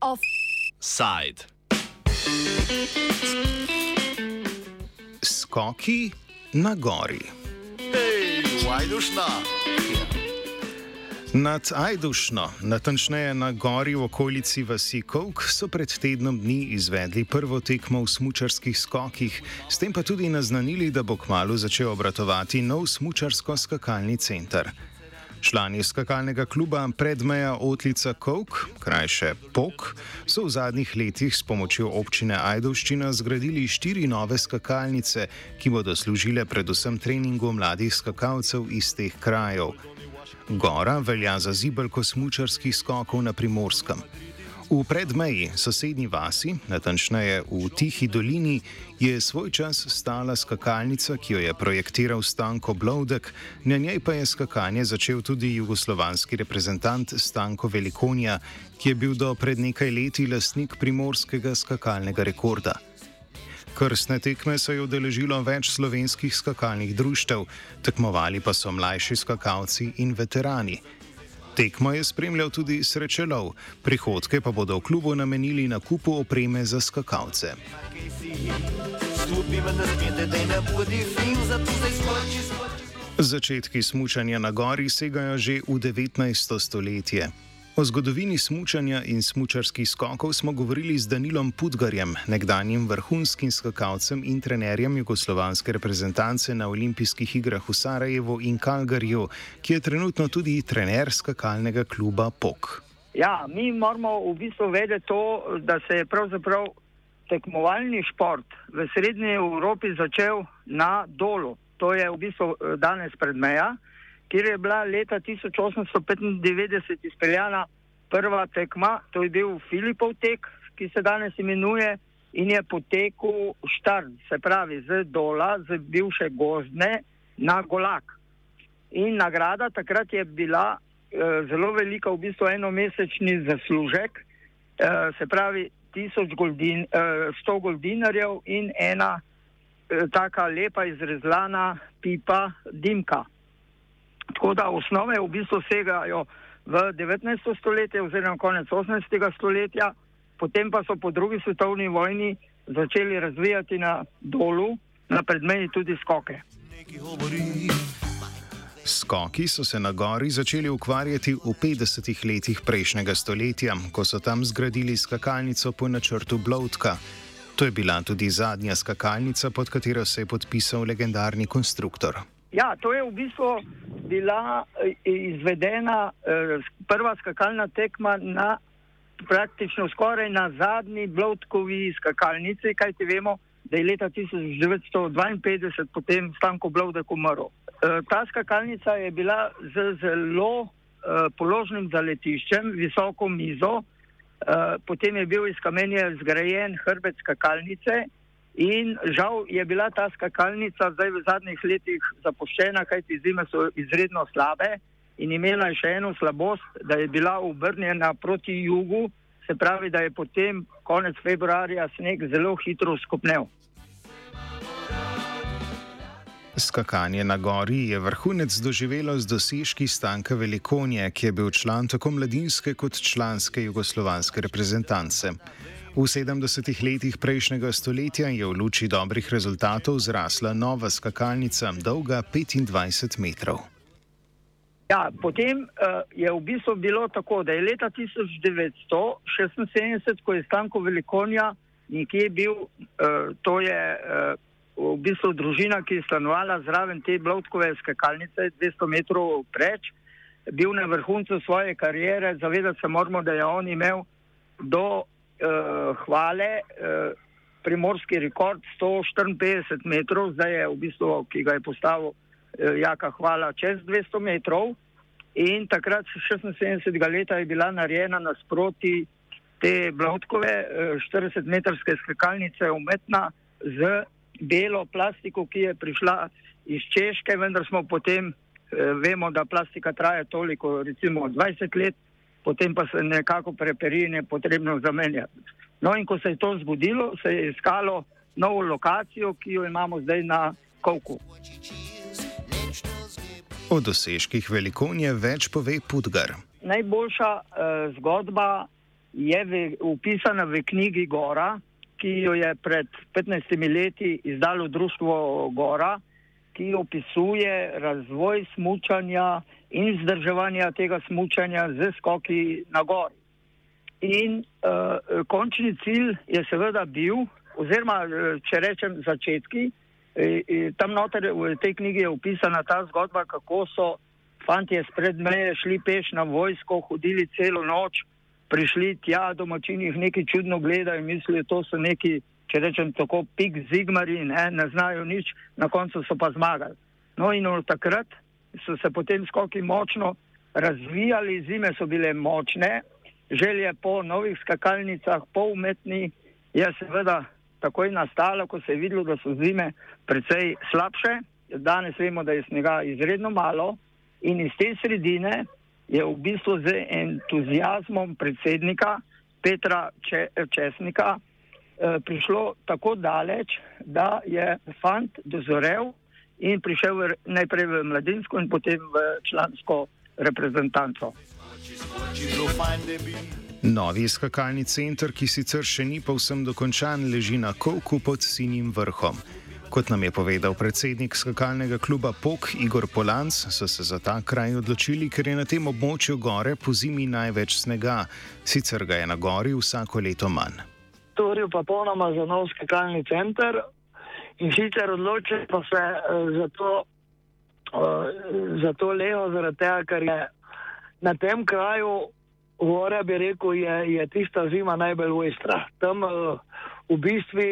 Offside. Skoki na gori. Ej, vajdušna. Nad Ajdušno, natančneje na gori v okolici vasi Kovk, so pred tednom dni izvedli prvo tekmo v smučarskih skokih, s tem pa tudi naznanili, da bo kmalo začel obratovati nov smučarsko-skakalni center. Člani skakalnega kluba Predmeja Otlica Kovk, krajše POK, so v zadnjih letih s pomočjo občine Ajdovščina zgradili štiri nove skakalnice, ki bodo služile predvsem treningu mladih skakalcev iz teh krajev. Gora velja za zibelko smučarskih skokov na primorskem. V predmeji sosednji vasi, natančneje v Tihi dolini, je svoj čas stala skakalnica, ki jo je projektiral Stanko Blodek, na njej pa je skakanje začel tudi jugoslovanski reprezentant Stanko Velikonja, ki je bil do pred nekaj leti lastnik primorskega skakalnega rekorda. Krstne tekme se je udeležilo več slovenskih skakalnih društev, tekmovali pa so mlajši skakalci in veterani. Tekmo je spremljal tudi srečelov, prihodke pa bodo v klubu namenili na kupu opreme za skakalce. Začetki smučanja na gori segajo že v 19. stoletje. O zgodovini smučanja in smučarskih skokov smo govorili z Danilom Pudgarjem, nekdanjim vrhunskim skakalcem in trenerjem jugoslovanske reprezentance na olimpijskih igrah v Sarajevu in Kalgarju, ki je trenutno tudi trener skakalnega kluba POK. Ja, mi moramo v bistvu vedeti to, da se je pravzaprav tekmovalni šport v srednji Evropi začel na dolu. To je v bistvu danes pred meja kjer je bila leta 1895 izpeljana prva tekma, to je bil Filipov tek, ki se danes imenuje, in je potekel štart, se pravi z dola, z bivše gozdne na Golak. In nagrada takrat je bila eh, zelo velika, v bistvu enomesečni zaslužek, eh, se pravi goldin, eh, 100 goldinarjev in ena eh, taka lepa izrezlana pipa dimka. Tako da osnove v bistvu segajo v 19. stoletje oziroma konec 18. stoletja, potem pa so po drugi svetovni vojni začeli razvijati na dolu, na predmeji tudi skoke. Skoki so se na gori začeli ukvarjati v 50. letih prejšnjega stoletja, ko so tam zgradili skakalnico po načrtu Blodka. To je bila tudi zadnja skakalnica, pod katero se je podpisal legendarni konstruktor. Ja, to je v bistvu bila eh, izvedena eh, prva skakalna tekma na praktično skoraj na zadnji Blodkovi skakalnici, kajti vemo, da je leta 1952 potem Stanko Blodek umrl. Eh, ta skakalnica je bila z zelo položnim zaletiščem, visoko mizo, potem je bil iz kamenja zgrajen hrbet skakalnice In žal je bila ta skakalnica zdaj v zadnjih letih zapuščena, kajti zime so izredno slabe in imela je še eno slabost, da je bila obrnjena proti jugu, se pravi, da je potem konec februarja sneg zelo hitro skopnel. Skakanje na gori je vrhunec doživelo z dosežki Stanka Velikonje, ki je bil član tako mladinske kot članske jugoslovanske reprezentance. V 70-ih letih prejšnjega stoletja je v luči dobrih rezultatov zrasla nova skakalnica, dolga 25 metrov. Ja, potem uh, je v bistvu bilo tako, da je leta 1976, ko je Stanko Velikonja nekje bil, uh, to je uh, v bistvu družina, ki je stanovala zraven te Blodkove skakalnice, 200 metrov preč, bil na vrhuncu svoje karijere, zavedati se moramo, da je on imel do uh, hvale, uh, primorski rekord 154 metrov, zdaj je v bistvu, ki ga je postavil uh, Jaka Hvala, čez 200 metrov. In takrat, 76. leta, je bila narejena nasproti te Blodkove, uh, 40-metrske skakalnice, umetna z belo plastiko, ki je prišla iz Češke, vendar smo potem, vemo, da plastika traja toliko, recimo 20 let potem pa se nekako preperine potrebno zamenjati. No in ko se je to zgodilo, se je iskalo novo lokacijo, ki jo imamo zdaj na Kovku. O dosežkih velikonje več pove Pudgar. Najboljša uh, zgodba je upisana v knjigi Gora, ki jo je pred 15 leti izdalo Društvo Gora, ki opisuje razvoj smučanja in vzdrževanja tega smučanja z skoki na gori. In uh, končni cilj je seveda bil, oziroma če rečem začetki, eh, tam noter v tej knjigi je opisana ta zgodba, kako so fanti spred meje šli peš na vojsko, hodili celo noč, prišli tja, domačini jih nekaj čudno gledajo in mislijo, da so neki, če rečem tako, pik zigmari, ne, ne znajo nič, na koncu so pa zmagali. No in od takrat so se potem skoki močno razvijali, zime so bile močne, želje po novih skakalnicah, po umetni, je seveda takoj nastala, ko se je videlo, da so zime precej slabše. Danes vemo, da je snega izredno malo in iz te sredine je v bistvu z entuzijazmom predsednika Petra Česnika eh, prišlo tako daleč, da je fant dozorel in prišel najprej v mladinsko in potem v člansko reprezentanco. Novi skakalni center, ki sicer še ni povsem dokončan, leži na Kovku pod sinjim vrhom. Kot nam je povedal predsednik skakalnega kluba POK Igor Polanc, so se za ta kraj odločili, ker je na tem območju gore po zimi največ snega, sicer ga je na gori vsako leto manj. Torej, pa polnoma za nov skakalni center in sicer odločili pa se uh, za, to, uh, za to levo, zaradi tega, ker je na tem kraju gore, bi rekel, je, je tista zima najbolj ostra. Tam uh, v bistvu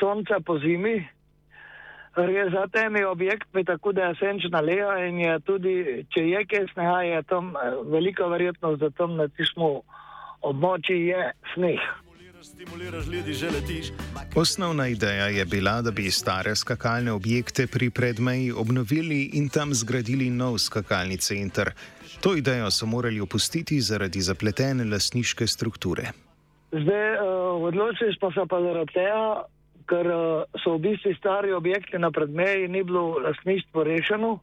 sonce po zimi. Res za temi objekti, tako da je senčna leja in je tudi, če je kaj sneha, je tam eh, velika verjetnost, da tam na tismu območju je sneh. Osnovna ideja je bila, da bi stare skakalne objekte pri predmeji obnovili in tam zgradili nov skakalni center. To idejo so morali opustiti zaradi zapletene lasniške strukture. Zdaj, uh, odločili smo se pa zaradi tega, ker uh, so v bistvu stari objekti na predmeji, ni bilo lasništvo rešeno.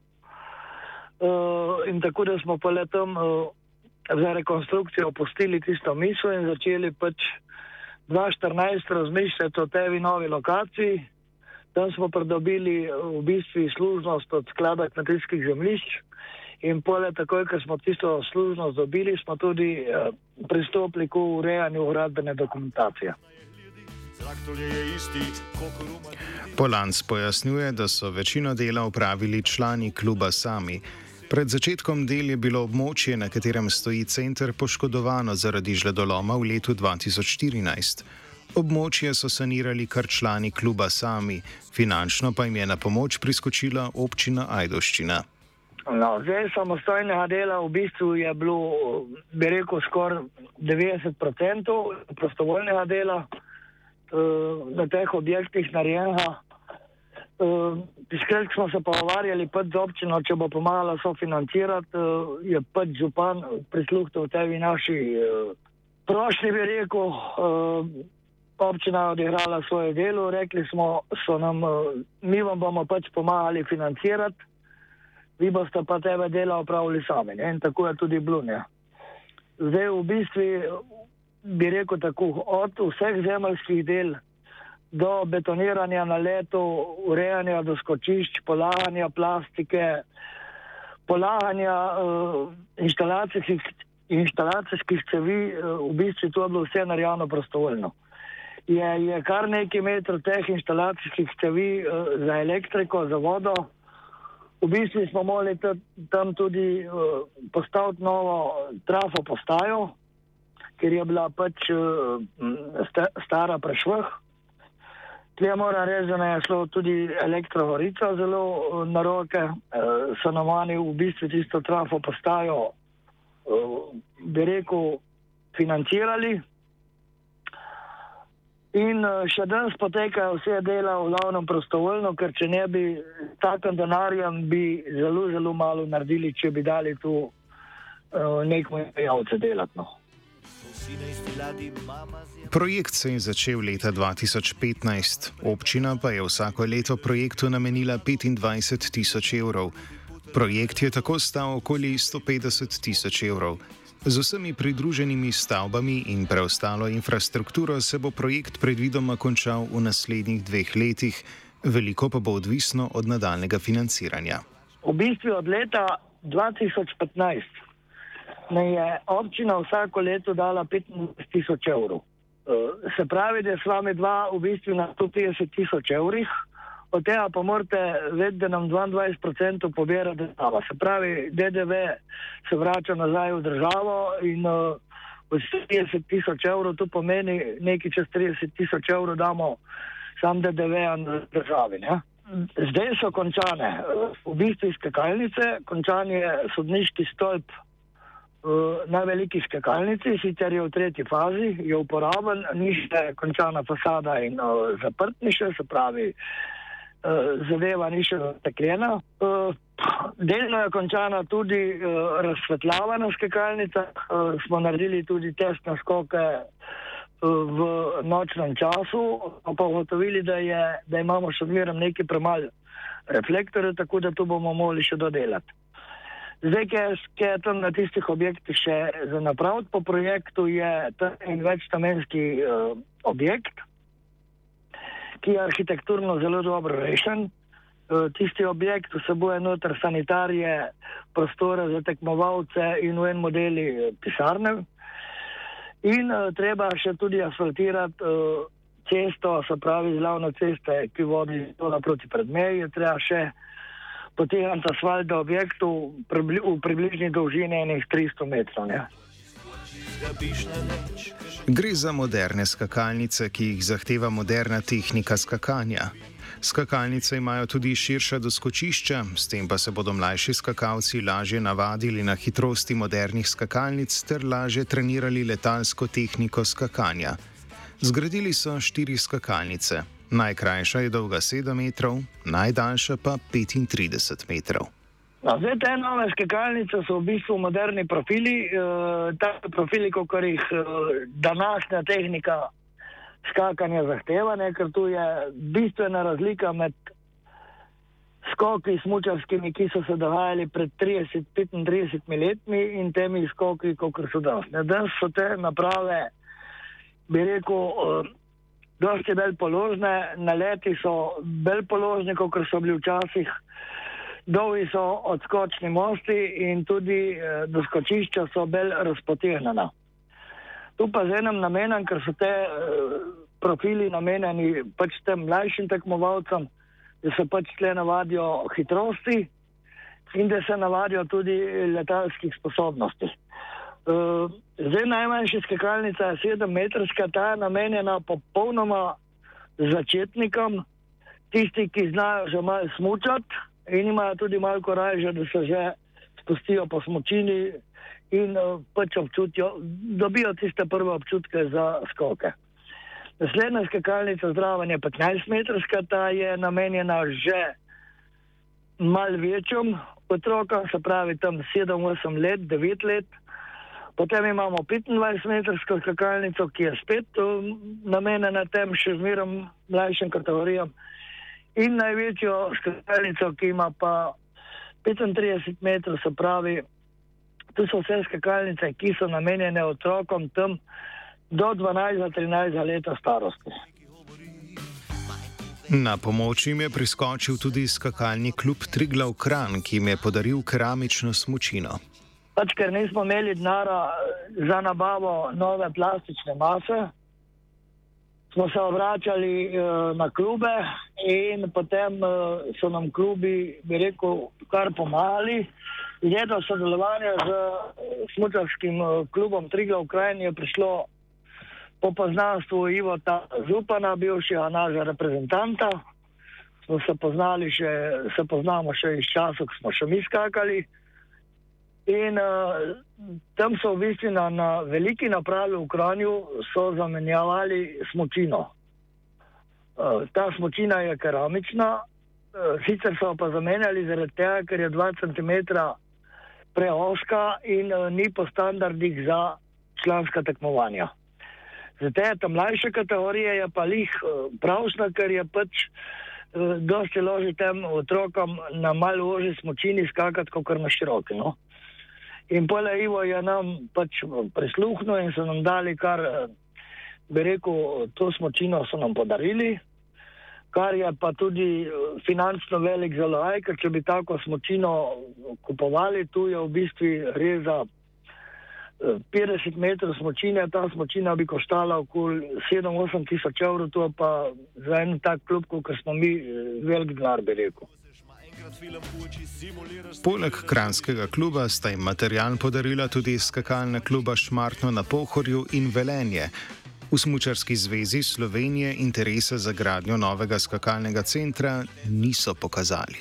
Uh, in tako da smo pa le tam uh, za rekonstrukcijo opustili tisto misel in začeli pač 2014 razmišljati o tej novi lokaciji. Tam smo pridobili v bistvu služnost od sklada kmetijskih zemljišč in pole takoj, ker smo tisto služnost dobili, smo tudi uh, pristopili k urejanju uradbene dokumentacije. Polanc pojasnjuje, da so večino dela upravili člani kluba sami. Pred začetkom del je bilo območje, na katerem stoji center, poškodovano zaradi žledoloma v letu 2014. Območje so sanirali kar člani kluba sami, finančno pa jim je na pomoč priskočila občina Ajdoščina. No, zdaj samostojnega dela v bistvu je bilo, bi rekel, skoraj 90% prostovoljnega dela uh, na teh objektih narejenega. Uh, Skratka, smo se pogovarjali z občino, če bo pomagala sofinancirati, uh, je pač župan prisluhnil tej naši uh, prošnji, bi rekel. Uh, občina je odigrala svoje delo, rekli smo, so nam, mi vam bomo pač pomagali financirati, vi boste pa tebe dela opravili sami. Ne? In tako je tudi Blunja. Zdaj v bistvu bi rekel tako, od vseh zemljskih del do betoniranja na letu, urejanja doskočišč, polaganja plastike, polaganja uh, inštalacijskih, inštalacijskih cevi, uh, v bistvu to je bilo vse narejeno prostovoljno. Je, je kar nekaj metrov teh inštalacijskih cevi uh, za elektriko, za vodo. V bistvu smo morali tam tudi uh, postaviti novo trafo postajo, ker je bila pač uh, stara prešvrh. Tle moram reči, da je šlo tudi elektrovorica zelo uh, na roke, uh, so nam oni v bistvu tisto trafo postajo, uh, bi rekel, financirali. In še danes potekajo vse dela v glavnem prostovoljno, ker če ne bi takem denarjem, bi zelo, zelo malo naredili, če bi dali tu nekmu javce delati. No. Projekt se je začel leta 2015, občina pa je vsako leto projektu namenila 25 tisoč evrov. Projekt je tako stal okoli 150 tisoč evrov. Z vsemi pridruženimi stavbami in preostalo infrastrukturo se bo projekt predvidoma končal v naslednjih dveh letih, veliko pa bo odvisno od nadaljnega financiranja. V bistvu od leta 2015 me je občina vsako leto dala 15 tisoč evrov. Eh, se pravi, da s vami dva v bistvu na 150 tisoč evrih, od tega pa morate vedeti, da nam 22% pobira država. Se pravi, DDV se vrača nazaj v državo in uh, 30 tisoč evrov, to pomeni nekaj čez 30 tisoč evrov damo sam DDV na državi. Ne? Zdaj so končane eh, v bistvu skakalnice, končan je sodniški stolp na veliki skakalnici, sicer je v tretji fazi, je uporaben, ni še končana fasada in uh, zaprtniše, se pravi, uh, zadeva ni še zatekljena. Uh, delno je končana tudi uh, razsvetljavana skakalnica, uh, smo naredili tudi testne skoke v nočnem času, pa ugotovili, da, da imamo še zmeraj nekaj premalo reflektorjev, tako da to bomo morali še dodelati. Zdaj, ki je tam na tistih objektih še za napraviti po projektu, je to en večnamenski uh, objekt, ki je arhitekturno zelo dobro rešen. Uh, tisti objekt vsebuje noter sanitarije, prostore za tekmovalce in v en modeli uh, pisarne. In uh, treba še tudi asfaltirati uh, cesto, se pravi, glavno ceste, ki vodi proti predmeji, treba še potegniti asfalt do objektov v približni dolžini enih 300 metrov. Ne. Gre za moderne skakalnice, ki jih zahteva moderna tehnika skakanja. Skakalnice imajo tudi širša doskočišča, s tem pa se bodo mlajši skakalci lažje navadili na hitrosti modernih skakalnic ter lažje trenirali letalsko tehniko skakanja. Zgradili so štiri skakalnice, Najkrajša je dolga 7 metrov, najdaljša pa 35 metrov. No, zdaj, te nove skakalnice so v bistvu moderni profili, uh, taki profili, kot jih uh, današnja tehnika skakanja zahteva, ne, ker tu je bistvena razlika med skoki smučarskimi, ki so se dogajali pred 30-35 leti in temi skoki, kot so danes. Danes so te naprave, bi rekel, uh, dosti bolj položne, naleti so bolj položni, kot so bili včasih. Dolgi so odskočni mosti in tudi eh, doskočišča so bolj razpotegnjena. Tu pa z enim namenom, ker so te eh, profili namenjeni pač tem mlajšim tekmovalcem, da se pač tle navadijo hitrosti in da se navadijo tudi letalskih sposobnosti. Uh, zdaj najmanjša skakalnica je 7 metrska, ta je namenjena popolnoma začetnikom, tisti, ki znajo že malo smučati in imajo tudi malo koraže, da se že spustijo po smočini in uh, pač občutijo, dobijo tiste prve občutke za skoke. Naslednja skakalnica zdravljenja je 15 metrska, ta je namenjena že mal večjim otrokom, se pravi tam 7-8 let, 9 let. Potem imamo 25-metrsko skakalnico, ki je spet um, namenjena tem še zmerom mlajšim kategorijam. In največjo skakalnico, ki ima pa 35 metrov, se pravi, tu so vse skakalnice, ki so namenjene otrokom tam do 12-13 let starosti. Na pomoč jim je priskočil tudi skakalni klub Triglav Kran, ki jim je podaril keramično smočino pač ker nismo imeli denara za nabavo nove plastične mase, smo se obračali uh, na klube in potem uh, so nam klubi, bi rekel, kar pomagali. Je do sodelovanja z smučarskim uh, klubom Triga Ukrajine je prišlo po poznanstvu Ivo Zupana, bivšega našega reprezentanta. Smo se poznali še, se poznamo še iz časov, ko smo še mi skakali. In uh, tam so v bistvu na, na veliki napravi v Kranju zamenjavali smočino. Uh, ta smočina je keramična, uh, sicer so pa zamenjali zaradi tega, ker je 2 cm preoška in uh, ni po standardih za članska tekmovanja. Za te ta mlajše kategorije je pa lih pravšna, ker je pač dosti loži tem otrokom na malo oži smočini skakati, kot na široki. No? In pole Ivo je nam pač prisluhnil in so nam dali kar, bi rekel, to smočino so nam podarili kar je pa tudi eh, finančno velik zalaj, ker če bi tako smočino kupovali, tu je v bistvu res za 50 eh, metrov smočine, ta smočina bi koštala okoli 7-8 tisoč evrov, to pa za en tak klub, kot smo mi, eh, velik denar, bi rekel. Poleg kranskega kluba sta jim material podarila tudi skakalna kluba Šmartno na Pohorju in Velenje, V Smučarski zvezi Slovenije interese za gradnjo novega skakalnega centra niso pokazali.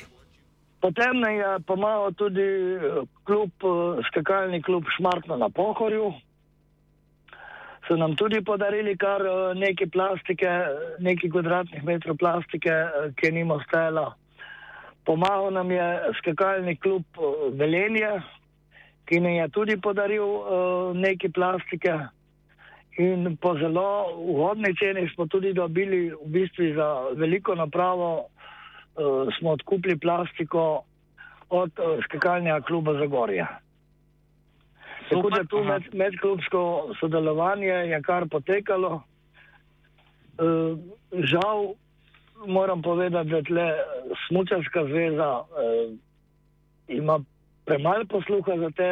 Potem je pomagal tudi eh, klub, eh, skakalni klub Šmartno na Pohorju. So nam tudi podarili kar eh, nekaj plastike, nekaj kvadratnih metrov plastike, ki ni ostala. Pomagal nam je skakalni klub Velenje, ki nam je tudi podaril nekaj plastike. In po zelo ugodni ceni smo tudi dobili, v bistvu za veliko napravo, uh, smo odkupili plastiko od uh, skakalnega kluba Zagorja. Tako da tu med, medklubsko sodelovanje je kar potekalo. Uh, žal moram povedati, da tle Smučarska zveza uh, ima premalo posluha za te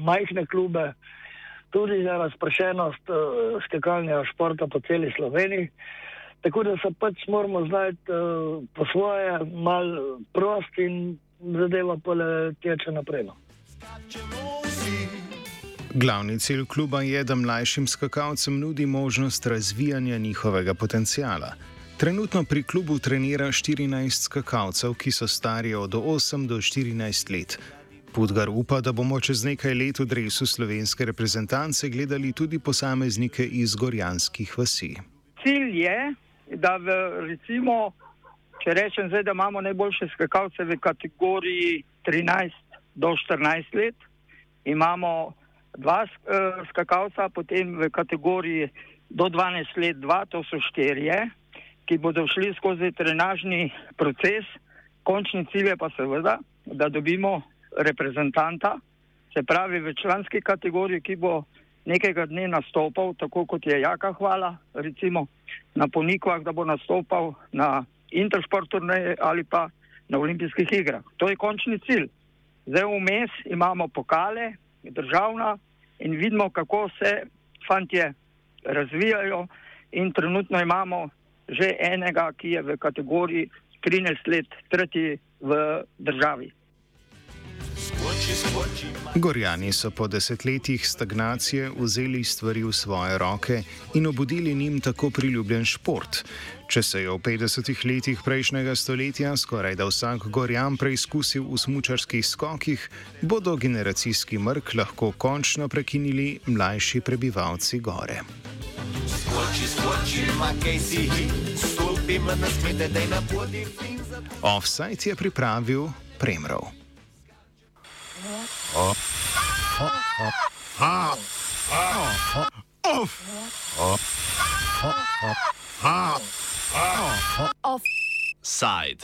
majhne klube tudi za razpršenost uh, skakalnega športa po celi Sloveniji. Tako da se pač moramo znajti uh, po svoje, malo prost in zadeva pa le teče naprej. No. Glavni cilj kluba je, da mlajšim skakalcem nudi možnost razvijanja njihovega potencijala. Trenutno pri klubu trenira 14 skakalcev, ki so stari od 8 do 14 let. Pudgar upa, da bomo čez nekaj let v dresu slovenske reprezentance gledali tudi posameznike iz gorjanskih vasi. Cilj je, da v, recimo, če rečem zdaj, da imamo najboljše skakalce v kategoriji 13 do 14 let, imamo dva uh, skakalca, potem v kategoriji do 12 let, dva, to so štirje, ki bodo šli skozi trenažni proces. Končni cilj je pa seveda, da dobimo reprezentanta, se pravi v članski kategoriji, ki bo nekega dne nastopal, tako kot je Jaka Hvala, recimo na Ponikvah, da bo nastopal na Intersport turneji ali pa na olimpijskih igrah. To je končni cilj. Zdaj vmes imamo pokale, državna in vidimo, kako se fantje razvijajo in trenutno imamo že enega, ki je v kategoriji 13 let, tretji v državi. Gorjani so po desetletjih stagnacije vzeli stvari v svoje roke in obudili njim tako priljubljen šport. Če se je v 50 letih prejšnjega stoletja skoraj da vsak gorjan preizkusil v smučarskih skokih, bodo generacijski mrk lahko končno prekinili mlajši prebivalci gore. Skoči, skoči, makej si jih, stopim na smete, da je na poti. Offside je pripravil Premrov. Oh. Oh. Oh. Oh. Off. Off. Off. Side.